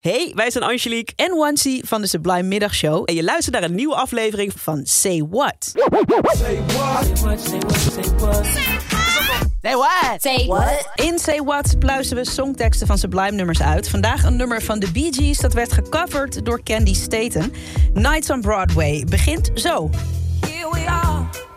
Hey, wij zijn Angelique en Wansi van de Sublime Middagshow. En je luistert naar een nieuwe aflevering van Say What. Say what? Say what? Say what? Say what? Say what? In Say What pluizen we songteksten van Sublime nummers uit. Vandaag een nummer van de Bee Gees dat werd gecoverd door Candy Staten. Nights on Broadway begint zo. Here we are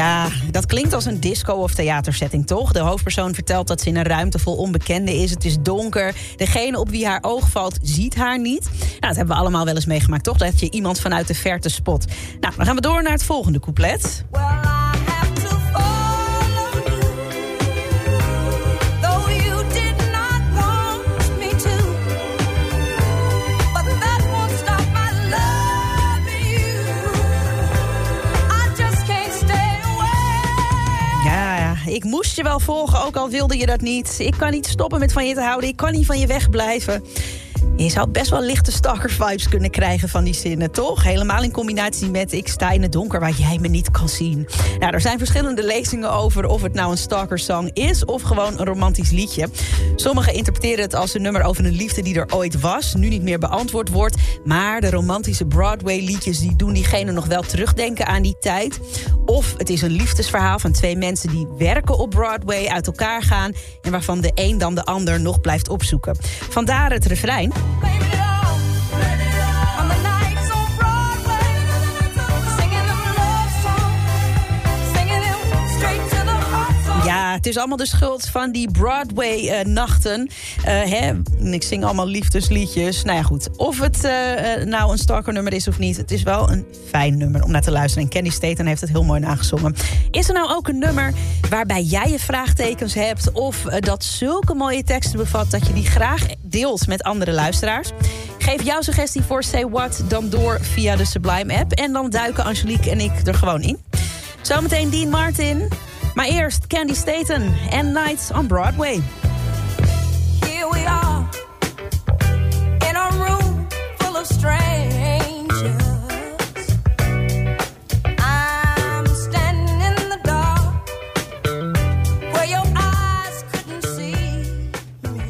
Ja, dat klinkt als een disco- of theatersetting, toch? De hoofdpersoon vertelt dat ze in een ruimte vol onbekenden is. Het is donker. Degene op wie haar oog valt, ziet haar niet. Nou, dat hebben we allemaal wel eens meegemaakt, toch? Dat je iemand vanuit de verte spot. Nou, dan gaan we door naar het volgende couplet. Ik moest je wel volgen, ook al wilde je dat niet. Ik kan niet stoppen met van je te houden, ik kan niet van je wegblijven. Je zou best wel lichte stalker-vibes kunnen krijgen van die zinnen, toch? Helemaal in combinatie met ik sta in het donker waar jij me niet kan zien. Nou, er zijn verschillende lezingen over of het nou een stalker-song is... of gewoon een romantisch liedje. Sommigen interpreteren het als een nummer over een liefde die er ooit was... nu niet meer beantwoord wordt. Maar de romantische Broadway-liedjes die doen diegene nog wel terugdenken aan die tijd. Of het is een liefdesverhaal van twee mensen die werken op Broadway... uit elkaar gaan en waarvan de een dan de ander nog blijft opzoeken. Vandaar het refrein. Het is allemaal de schuld van die Broadway-nachten. Uh, ik zing allemaal liefdesliedjes. Nou ja, goed. Of het uh, nou een stalker-nummer is of niet... het is wel een fijn nummer om naar te luisteren. En Kenny Staten heeft het heel mooi nagezongen. Is er nou ook een nummer waarbij jij je vraagtekens hebt... of dat zulke mooie teksten bevat dat je die graag deelt met andere luisteraars? Geef jouw suggestie voor Say What dan door via de Sublime-app... en dan duiken Angelique en ik er gewoon in. Zometeen Dean Martin... Maar eerst Candy Staten en Nights on Broadway. Here we are in a room full of strangers. I'm standing in the dark where your eyes couldn't see me.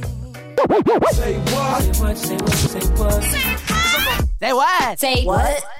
Say what? Say what? Say what? Say what? Say what? Say what?